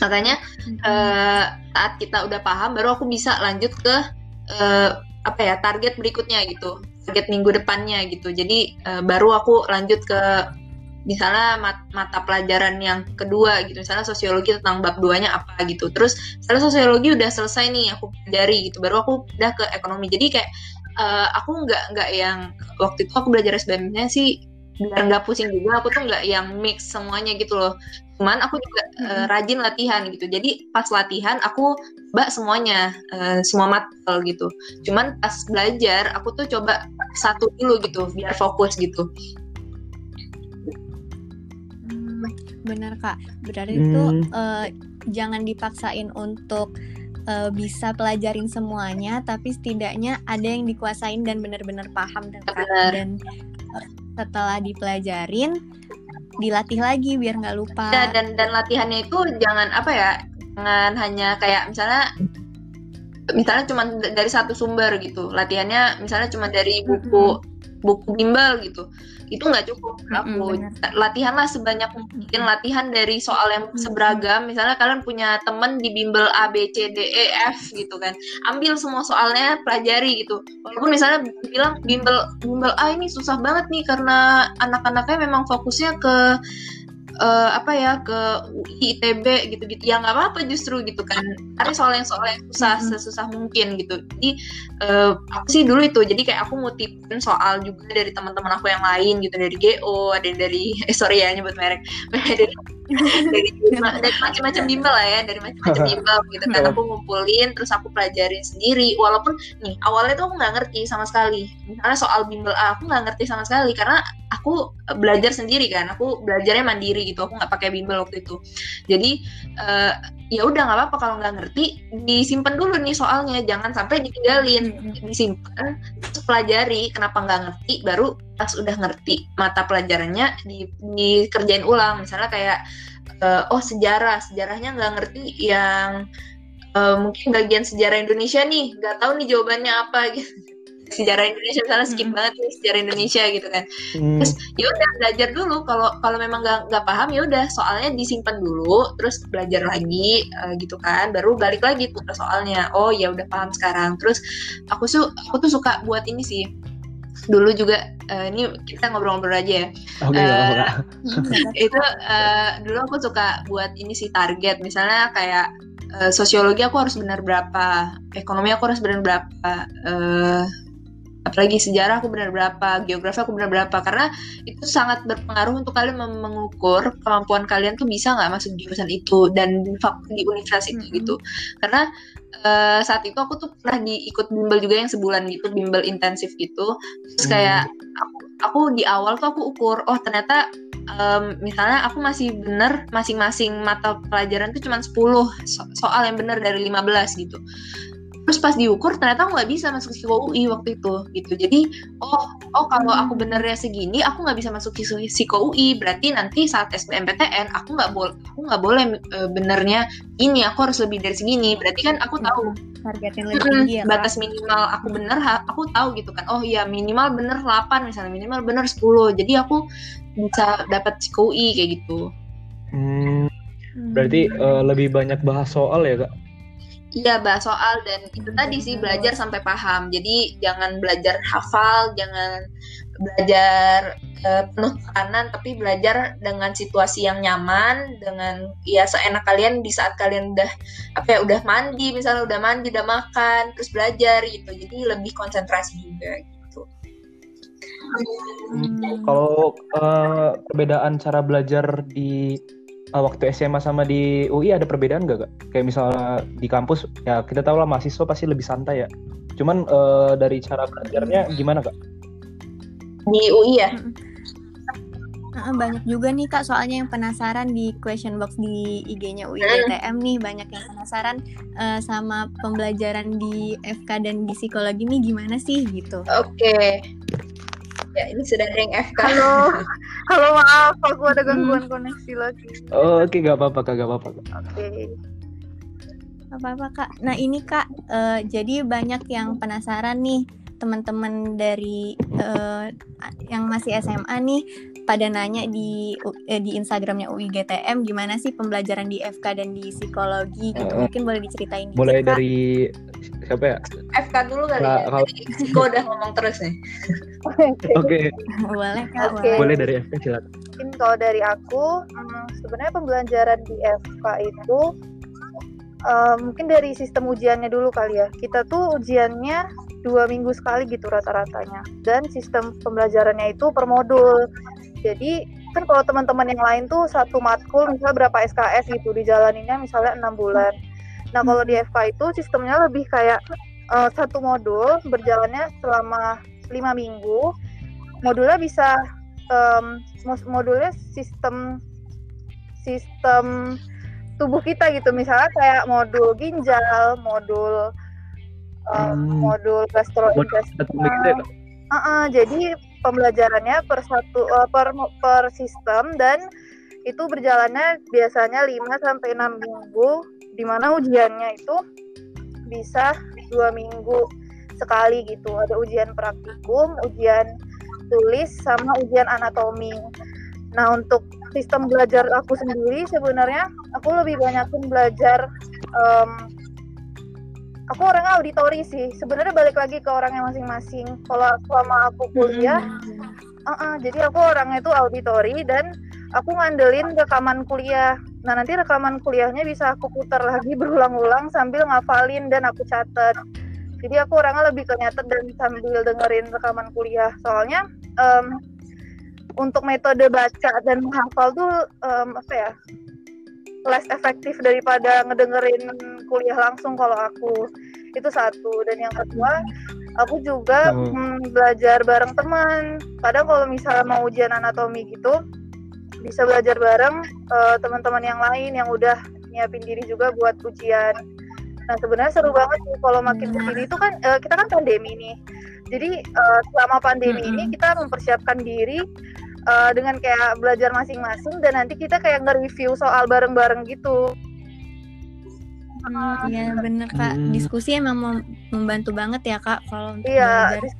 Makanya hmm. uh, saat kita udah paham baru aku bisa lanjut ke uh, apa ya target berikutnya gitu. Target minggu depannya gitu. Jadi uh, baru aku lanjut ke misalnya mat mata pelajaran yang kedua gitu misalnya sosiologi tentang bab duanya apa gitu. Terus misalnya sosiologi udah selesai nih aku pelajari gitu baru aku udah ke ekonomi. Jadi kayak uh, aku nggak nggak yang waktu itu aku belajar SBM-nya sih biar nggak pusing juga aku tuh nggak yang mix semuanya gitu loh. Cuman aku juga uh, rajin latihan gitu. Jadi pas latihan aku coba semuanya uh, semua matkul gitu. Cuman pas belajar aku tuh coba satu dulu gitu biar fokus gitu benar kak. Berarti hmm. itu uh, jangan dipaksain untuk uh, bisa pelajarin semuanya tapi setidaknya ada yang dikuasain dan benar-benar paham dan dan uh, setelah dipelajarin dilatih lagi biar nggak lupa. Ya, dan dan latihannya itu jangan apa ya jangan hanya kayak misalnya misalnya cuma dari satu sumber gitu. Latihannya misalnya cuma dari buku buku bimbel gitu. Itu nggak cukup. Aku mm-hmm, latihanlah sebanyak mungkin. Latihan dari soal yang seberagam. Misalnya kalian punya temen di bimbel A B C D E F gitu kan. Ambil semua soalnya pelajari gitu. Walaupun misalnya bilang bimbel bimbel A ini susah banget nih karena anak-anaknya memang fokusnya ke uh, apa ya ke UI ITB gitu-gitu. Ya nggak apa-apa justru gitu kan. Cari soal yang soal yang susah hmm. sesusah mungkin gitu. Jadi uh, aku sih dulu itu. Jadi kayak aku ngutipin soal juga dari teman-teman aku yang lain gitu. Dari GO ada yang dari eh sorry ya nyebut merek. Dari dari, dari macam-macam bimbel lah ya. Dari macam-macam bimbel gitu kan. Aku ngumpulin terus aku pelajarin sendiri. Walaupun nih awalnya tuh aku nggak ngerti sama sekali. Misalnya soal bimbel A aku nggak ngerti sama sekali. Karena aku belajar sendiri kan. Aku belajarnya mandiri gitu. Aku nggak pakai bimbel waktu itu. Jadi uh, ya udah nggak apa-apa kalau nggak ngerti disimpan dulu nih soalnya. Jangan sampai ditinggalin. Disimpan terus pelajari kenapa nggak ngerti baru pas udah ngerti mata pelajarannya di, dikerjain ulang. Misalnya kayak uh, oh sejarah sejarahnya nggak ngerti yang uh, mungkin bagian sejarah Indonesia nih. Nggak tahu nih jawabannya apa gitu sejarah Indonesia misalnya skip hmm. banget nih sejarah Indonesia gitu kan. Hmm. terus ya udah belajar dulu. Kalau kalau memang nggak nggak paham ya udah soalnya disimpan dulu terus belajar lagi uh, gitu kan. Baru balik lagi tuh ke soalnya. Oh ya udah paham sekarang. Terus aku tuh aku tuh suka buat ini sih. Dulu juga uh, ini kita ngobrol-ngobrol aja ya. Okay, uh, eh, itu uh, dulu aku suka buat ini sih target. Misalnya kayak uh, sosiologi aku harus benar berapa, ekonomi aku harus benar berapa, uh, apalagi sejarah aku benar berapa, geografi aku benar berapa karena itu sangat berpengaruh untuk kalian mengukur kemampuan kalian tuh bisa nggak masuk jurusan itu dan di universitas itu gitu. Karena uh, saat itu aku tuh pernah diikut bimbel juga yang sebulan gitu, bimbel intensif gitu. Terus kayak aku, aku di awal tuh aku ukur, oh ternyata um, misalnya aku masih bener masing-masing mata pelajaran tuh cuma 10 so soal yang bener dari 15 gitu terus pas diukur ternyata aku nggak bisa masuk psiko UI waktu itu gitu. Jadi oh oh kalau aku hmm. benernya segini aku nggak bisa masuk psiko UI berarti nanti saat SBMPTN aku nggak boleh aku nggak boleh e, benernya ini aku harus lebih dari segini. Berarti kan aku tahu targetin lebih tinggi ya, batas minimal aku bener aku tahu gitu kan. Oh iya minimal bener 8 misalnya minimal bener 10 jadi aku bisa dapat psiko UI kayak gitu. Hmm, berarti uh, lebih banyak bahas soal ya kak Iya bahas soal dan itu tadi sih belajar sampai paham. Jadi jangan belajar hafal, jangan belajar uh, penuh tekanan, tapi belajar dengan situasi yang nyaman, dengan ya seenak kalian di saat kalian udah apa ya udah mandi, misalnya udah mandi, udah makan, terus belajar gitu. Jadi lebih konsentrasi juga gitu. Hmm, kalau uh, perbedaan cara belajar di uh, waktu SMA sama di UI ada perbedaan nggak kak? Kayak misalnya di kampus ya kita tahu lah mahasiswa pasti lebih santai ya. Cuman uh, dari cara belajarnya gimana kak? Di UI ya? banyak juga nih kak soalnya yang penasaran di question box di IG-nya UI GTM nih banyak yang penasaran uh, sama pembelajaran di FK dan di psikologi nih gimana sih gitu. Oke. Okay. Ya, ini sudah ada yang FK. Halo. Halo, maaf aku ada gangguan hmm. koneksi lagi. Oh, oke, okay, gak apa-apa, Kak, gak apa-apa. Oke. Okay. apa-apa, Kak. Nah, ini Kak, uh, jadi banyak yang penasaran nih teman-teman dari uh, yang masih SMA nih pada nanya di uh, di Instagramnya UIGTM gimana sih pembelajaran di FK dan di psikologi gitu uh, mungkin boleh diceritain boleh dikit, dari siapa ya? FK dulu kali nah, ya. kalau Siko udah ngomong terus nih. Oke. Okay. boleh kak okay. boleh. Dari FK silakan. Mungkin kalau dari aku hmm, sebenarnya pembelajaran di FK itu uh, mungkin dari sistem ujiannya dulu kali ya. Kita tuh ujiannya dua minggu sekali gitu rata-ratanya. Dan sistem pembelajarannya itu per modul. Jadi kan kalau teman-teman yang lain tuh satu matkul misalnya berapa SKS gitu dijalaninnya misalnya enam bulan nah kalau di FK itu sistemnya lebih kayak uh, satu modul berjalannya selama lima minggu. Modulnya bisa um, modulnya sistem sistem tubuh kita gitu. Misalnya kayak modul ginjal modul hmm. modul gastrointestinal. Uh -uh, jadi pembelajarannya per satu uh, per per sistem dan itu berjalannya biasanya 5 sampai enam minggu di mana ujiannya itu bisa dua minggu sekali gitu. Ada ujian praktikum, ujian tulis sama ujian anatomi. Nah, untuk sistem belajar aku sendiri sebenarnya aku lebih banyakin belajar um, aku orang auditori sih sebenarnya balik lagi ke orangnya masing-masing kalau selama aku kuliah mm -hmm. uh -uh, jadi aku orangnya itu auditori dan aku ngandelin rekaman kuliah nah nanti rekaman kuliahnya bisa aku putar lagi berulang-ulang sambil ngafalin dan aku catat. Jadi aku orangnya lebih ke nyatet dan sambil dengerin rekaman kuliah. Soalnya um, untuk metode baca dan menghafal tuh um, apa ya less efektif daripada ngedengerin kuliah langsung kalau aku. Itu satu. Dan yang kedua aku juga hmm, belajar bareng teman. Kadang kalau misalnya mau ujian anatomi gitu bisa belajar bareng uh, teman-teman yang lain yang udah nyiapin diri juga buat ujian nah sebenarnya seru banget sih kalau makin ke sini itu kan uh, kita kan pandemi nih jadi uh, selama pandemi mm -hmm. ini kita mempersiapkan diri uh, dengan kayak belajar masing-masing dan nanti kita kayak nge-review soal bareng-bareng gitu. Hmm, iya bener kak, hmm. diskusi emang mem membantu banget ya kak kalau untuk iya, belajar.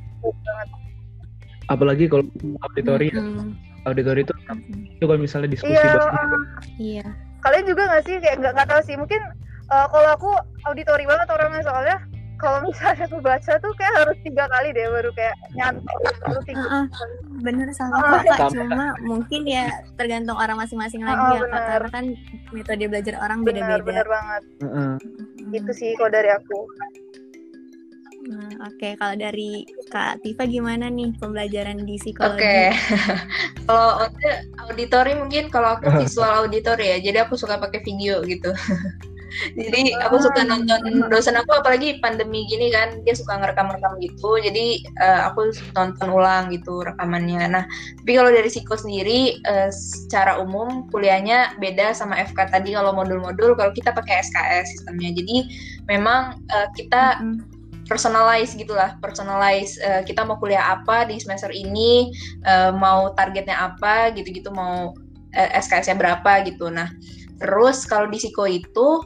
Apalagi kalau auditori, hmm. auditori itu hmm. itu kalau misalnya diskusi iya, uh, iya. Kalian juga nggak sih? Kayak nggak nggak tahu sih. Mungkin uh, kalau aku auditori banget orangnya. Soalnya kalau misalnya aku baca tuh kayak harus tiga kali deh baru kayak nyantai. Baru tiga uh, uh, bener sama uh, kak. cuma mungkin ya tergantung orang masing-masing uh, lagi ya kak. karena kan metode belajar orang beda-beda. bener, bener banget. Uh, uh. itu sih kalau dari aku Nah, Oke, okay. kalau dari Kak Tifa gimana nih pembelajaran di psikologi? Oke, okay. kalau auditori mungkin kalau aku visual auditori ya, jadi aku suka pakai video gitu. jadi aku suka nonton dosen aku apalagi pandemi gini kan dia suka ngerekam-rekam gitu jadi uh, aku nonton ulang gitu rekamannya nah tapi kalau dari Siko sendiri uh, secara umum kuliahnya beda sama FK tadi kalau modul-modul kalau kita pakai SKS sistemnya jadi memang uh, kita mm -hmm personalize gitulah personalize uh, kita mau kuliah apa di semester ini uh, mau targetnya apa gitu-gitu mau uh, SKS-nya berapa gitu. Nah Terus kalau di Siko itu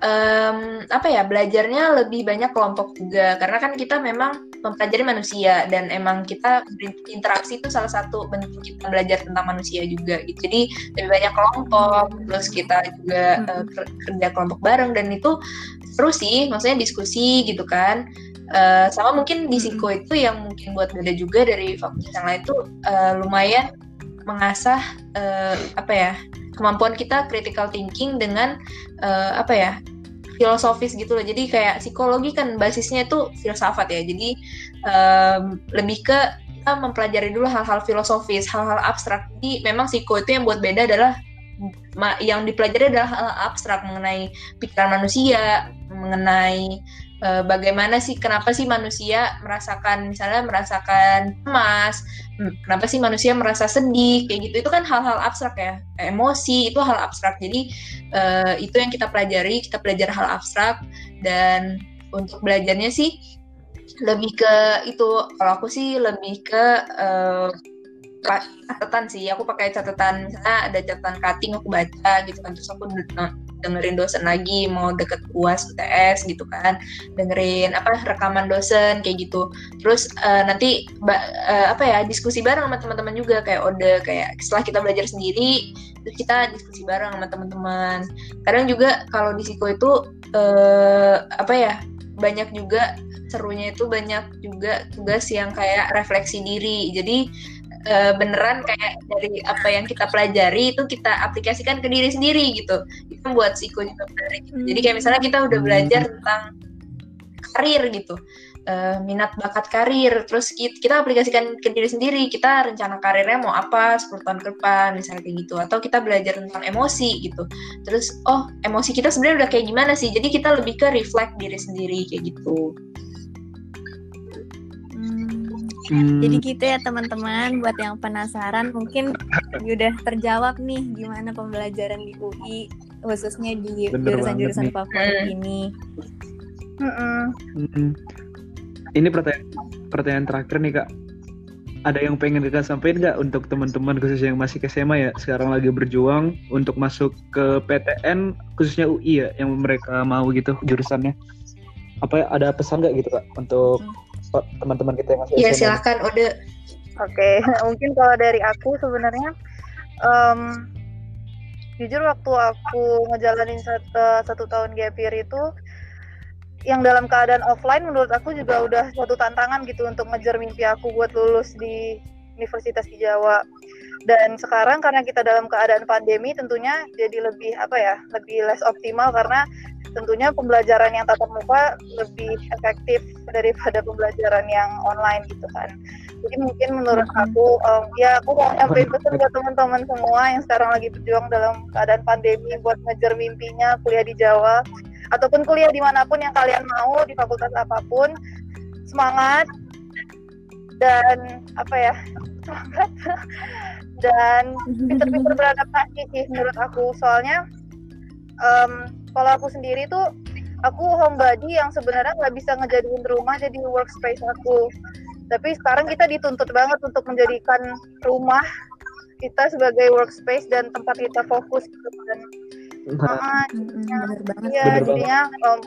um, apa ya belajarnya lebih banyak kelompok juga karena kan kita memang mempelajari manusia dan emang kita berinteraksi itu salah satu bentuk kita belajar tentang manusia juga gitu. Jadi lebih banyak kelompok, terus kita juga uh, kerja kelompok bareng dan itu seru sih, maksudnya diskusi gitu kan. Uh, sama mungkin di Siko itu yang mungkin buat beda juga dari fakultas yang lain itu uh, lumayan mengasah uh, apa ya kemampuan kita critical thinking dengan uh, apa ya filosofis gitu loh. Jadi kayak psikologi kan basisnya itu filsafat ya. Jadi um, lebih ke kita mempelajari dulu hal-hal filosofis hal-hal abstrak. Jadi memang psiko itu yang buat beda adalah yang dipelajari adalah hal, -hal abstrak mengenai pikiran manusia mengenai uh, bagaimana sih kenapa sih manusia merasakan misalnya merasakan cemas kenapa sih manusia merasa sedih? Kayak gitu itu kan hal-hal abstrak ya. Emosi itu hal abstrak. Jadi uh, itu yang kita pelajari kita belajar hal abstrak. Dan untuk belajarnya sih lebih ke itu. Kalau aku sih lebih ke uh, catatan sih. Aku pakai catatan misalnya ada catatan cutting aku baca gitu kan terus aku dengerin dosen lagi mau deket uas UTS gitu kan. Dengerin apa rekaman dosen kayak gitu. Terus uh, nanti uh, apa ya diskusi bareng sama teman-teman juga kayak ode kayak setelah kita belajar sendiri terus kita diskusi bareng sama teman-teman. Kadang juga kalau di psiko itu uh, apa ya banyak juga serunya itu banyak juga tugas yang kayak refleksi diri. Jadi uh, beneran kayak dari apa yang kita pelajari itu kita aplikasikan ke diri sendiri gitu. Itu buat psiko juga menarik hmm. jadi kayak misalnya kita udah belajar tentang karir gitu. Uh, minat bakat karir. Terus kita aplikasikan ke diri sendiri. Kita rencana karirnya mau apa 10 tahun ke depan misalnya kayak gitu. Atau kita belajar tentang emosi gitu. Terus oh emosi kita sebenarnya udah kayak gimana sih? Jadi kita lebih ke reflect diri sendiri kayak gitu Hmm. Jadi gitu ya teman-teman, buat yang penasaran mungkin udah terjawab nih gimana pembelajaran di UI khususnya di jurusan-jurusan favorit ini. Hmm. Ini pertanyaan pertanyaan terakhir nih kak. Ada yang pengen kita sampaikan nggak untuk teman-teman khususnya yang masih ke SMA ya sekarang lagi berjuang untuk masuk ke PTN khususnya UI ya yang mereka mau gitu jurusannya. Apa ada pesan nggak gitu kak untuk hmm teman-teman kita yang masih Iya silakan Ode. Oke, okay. mungkin kalau dari aku sebenarnya um, jujur waktu aku ngejalanin satu, satu tahun gap year itu yang dalam keadaan offline menurut aku juga udah suatu tantangan gitu untuk ngejar mimpi aku buat lulus di universitas di Jawa dan sekarang karena kita dalam keadaan pandemi tentunya jadi lebih apa ya lebih less optimal karena tentunya pembelajaran yang tatap muka lebih efektif daripada pembelajaran yang online gitu kan. Jadi mungkin menurut aku um, ya aku mau nyampein pesan buat teman-teman semua yang sekarang lagi berjuang dalam keadaan pandemi buat ngejar mimpinya kuliah di Jawa ataupun kuliah di mana pun yang kalian mau di fakultas apa pun. Semangat dan apa ya semangat. Dan pinter-pinter beradaptasi sih menurut aku. Soalnya um, kalau aku sendiri tuh aku homebody yang sebenarnya nggak bisa ngejadiin rumah jadi workspace aku. Tapi sekarang kita dituntut banget untuk menjadikan rumah kita sebagai workspace dan tempat kita fokus gitu dan uh, ya jadinya um,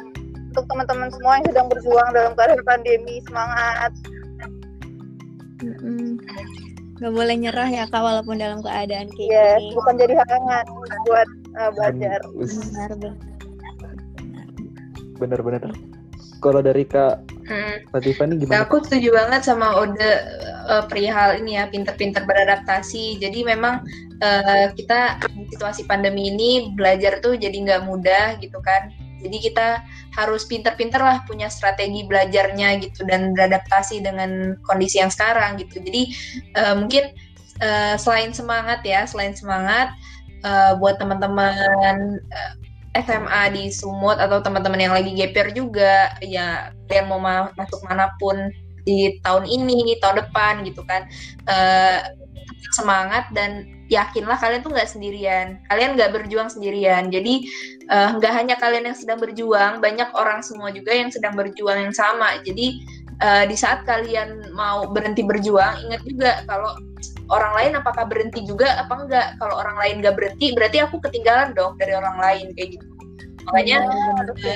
untuk teman-teman semua yang sedang berjuang dalam keadaan pandemi semangat. Mm Gak boleh nyerah ya kak walaupun dalam keadaan kayak yes, gini. bukan jadi halangan buat uh, belajar. Benar benar. Benar Kalau dari kak hmm. Latifah nih gimana? Nah, aku setuju banget sama Ode uh, perihal ini ya pinter-pinter beradaptasi. Jadi memang uh, kita di situasi pandemi ini belajar tuh jadi nggak mudah gitu kan. Jadi kita harus pinter-pinter lah punya strategi belajarnya gitu dan beradaptasi dengan kondisi yang sekarang gitu. Jadi uh, mungkin uh, selain semangat ya, selain semangat uh, buat teman-teman uh, SMA di Sumut atau teman-teman yang lagi GPR juga ya kalian mau ma masuk mana pun di tahun ini, tahun depan gitu kan. Uh, semangat dan yakinlah kalian tuh nggak sendirian. Kalian nggak berjuang sendirian. Jadi eh, nggak uh, hanya kalian yang sedang berjuang banyak orang semua juga yang sedang berjuang yang sama. Jadi uh, di saat kalian mau berhenti berjuang ingat juga kalau orang lain apakah berhenti juga apa enggak? Kalau orang lain nggak berhenti berarti aku ketinggalan dong dari orang lain kayak gitu makanya ya,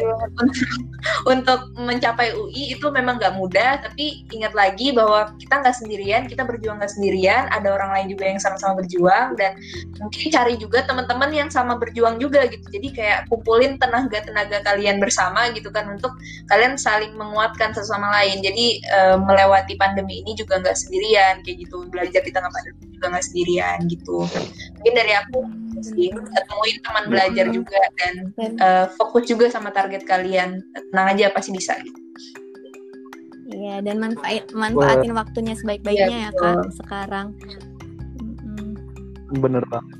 untuk mencapai UI itu memang nggak mudah tapi ingat lagi bahwa kita nggak sendirian kita berjuang nggak sendirian ada orang lain juga yang sama-sama berjuang dan mungkin cari juga teman-teman yang sama berjuang juga gitu. Jadi kayak kumpulin tenaga-tenaga kalian bersama gitu kan untuk kalian saling menguatkan satu sama lain. Jadi e, melewati pandemi ini juga nggak sendirian kayak gitu. Belajar di tengah pandemi juga nggak sendirian gitu. Mungkin dari aku sih ketemuin teman belajar juga dan uh, fokus juga sama target kalian tenang aja pasti bisa Iya dan manfaat manfaatin Wah. waktunya sebaik-baiknya ya, ya kak sekarang. Bener banget.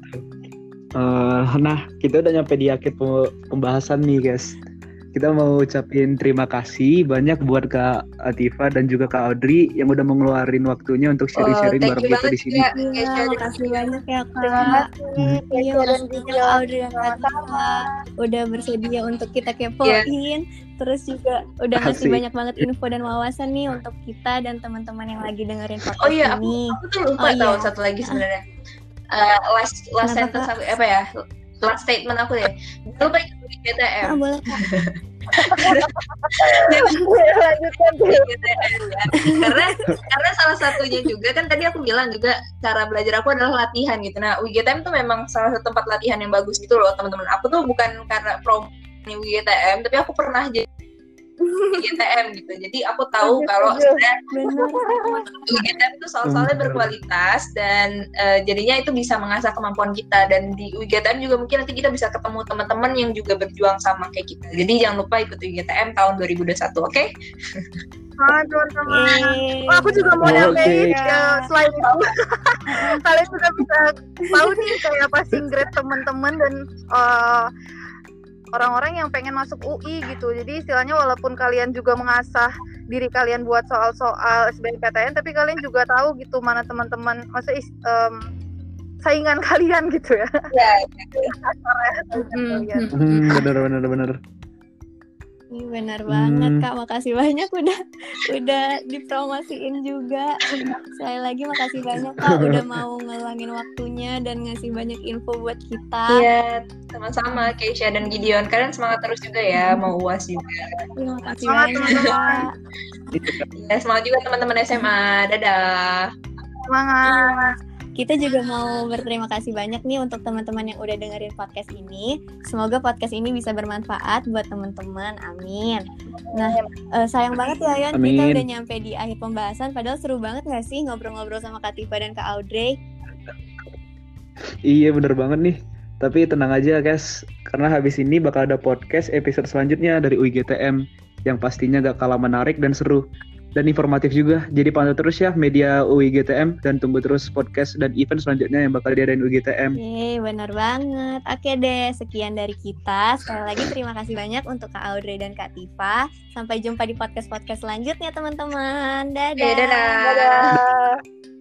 Uh, nah kita udah nyampe di akhir pembahasan nih guys kita mau ucapin terima kasih banyak buat Kak Atifa dan juga Kak Audrey yang udah mengeluarkan waktunya untuk sharing-sharing oh, bareng kita di sini. Iya, terima kasih banyak ya Kak. Iya, makasih juga Kak Audrey dan Kak Atifa udah bersedia untuk kita kepoin. Yeah. Terus juga udah ngasih banyak banget info dan wawasan nih untuk kita dan teman-teman yang lagi dengerin podcast oh, iya, ini. Aku, aku tuh lupa oh, tahu iya. satu lagi sebenarnya. Uh, last last sentence aku apa ya? Last statement aku deh. Jangan lupa ikut GTM. Ah, boleh karena karena salah satunya juga kan tadi aku bilang juga cara belajar aku adalah latihan gitu. Nah, UGTM tuh memang salah satu tempat latihan yang bagus gitu loh, teman-teman. Aku tuh bukan karena promo UGTM, tapi aku pernah jadi UGTM gitu. Jadi aku tahu kalau sebenarnya UGTM itu soal-soalnya berkualitas dan uh, jadinya itu bisa mengasah kemampuan kita dan di UGTM juga mungkin nanti kita bisa ketemu teman-teman yang juga berjuang sama kayak kita. Jadi jangan lupa ikut UGTM tahun 2021, oke? Okay? Ah, teman-teman. Oh, aku juga mau nyampein okay. ya, selain itu kalian juga bisa tahu nih kayak passing grade teman-teman dan uh, orang-orang yang pengen masuk UI gitu. Jadi istilahnya walaupun kalian juga mengasah diri kalian buat soal-soal SBMPTN, tapi kalian juga tahu gitu mana teman-teman, masa um, saingan kalian gitu ya. Iya. ya. Hmm, benar benar benar. Ini benar banget hmm. kak, makasih banyak udah udah dipromosiin juga. Sekali lagi makasih banyak kak udah mau ngelangin waktunya dan ngasih banyak info buat kita. Iya, sama-sama Keisha dan Gideon. Kalian semangat terus juga ya, mau uas juga. Terima kasih banyak kak. Ya, semangat juga teman-teman SMA. Dadah. Semangat. Kita juga mau berterima kasih banyak nih untuk teman-teman yang udah dengerin podcast ini. Semoga podcast ini bisa bermanfaat buat teman-teman. Amin. Nah, uh, sayang banget ya Yon, kita udah nyampe di akhir pembahasan. Padahal seru banget gak sih ngobrol-ngobrol sama Kak Tifa dan Kak Audrey? Iya bener banget nih. Tapi tenang aja guys, karena habis ini bakal ada podcast episode selanjutnya dari UIGTM yang pastinya gak kalah menarik dan seru dan informatif juga. Jadi pantau terus ya media UIGTM dan tunggu terus podcast dan event selanjutnya yang bakal diadain UIGTM. Oke, benar banget. Oke deh, sekian dari kita. Sekali lagi terima kasih banyak untuk Kak Audrey dan Kak Tifa. Sampai jumpa di podcast-podcast selanjutnya teman-teman. Dadah. dadah. dadah.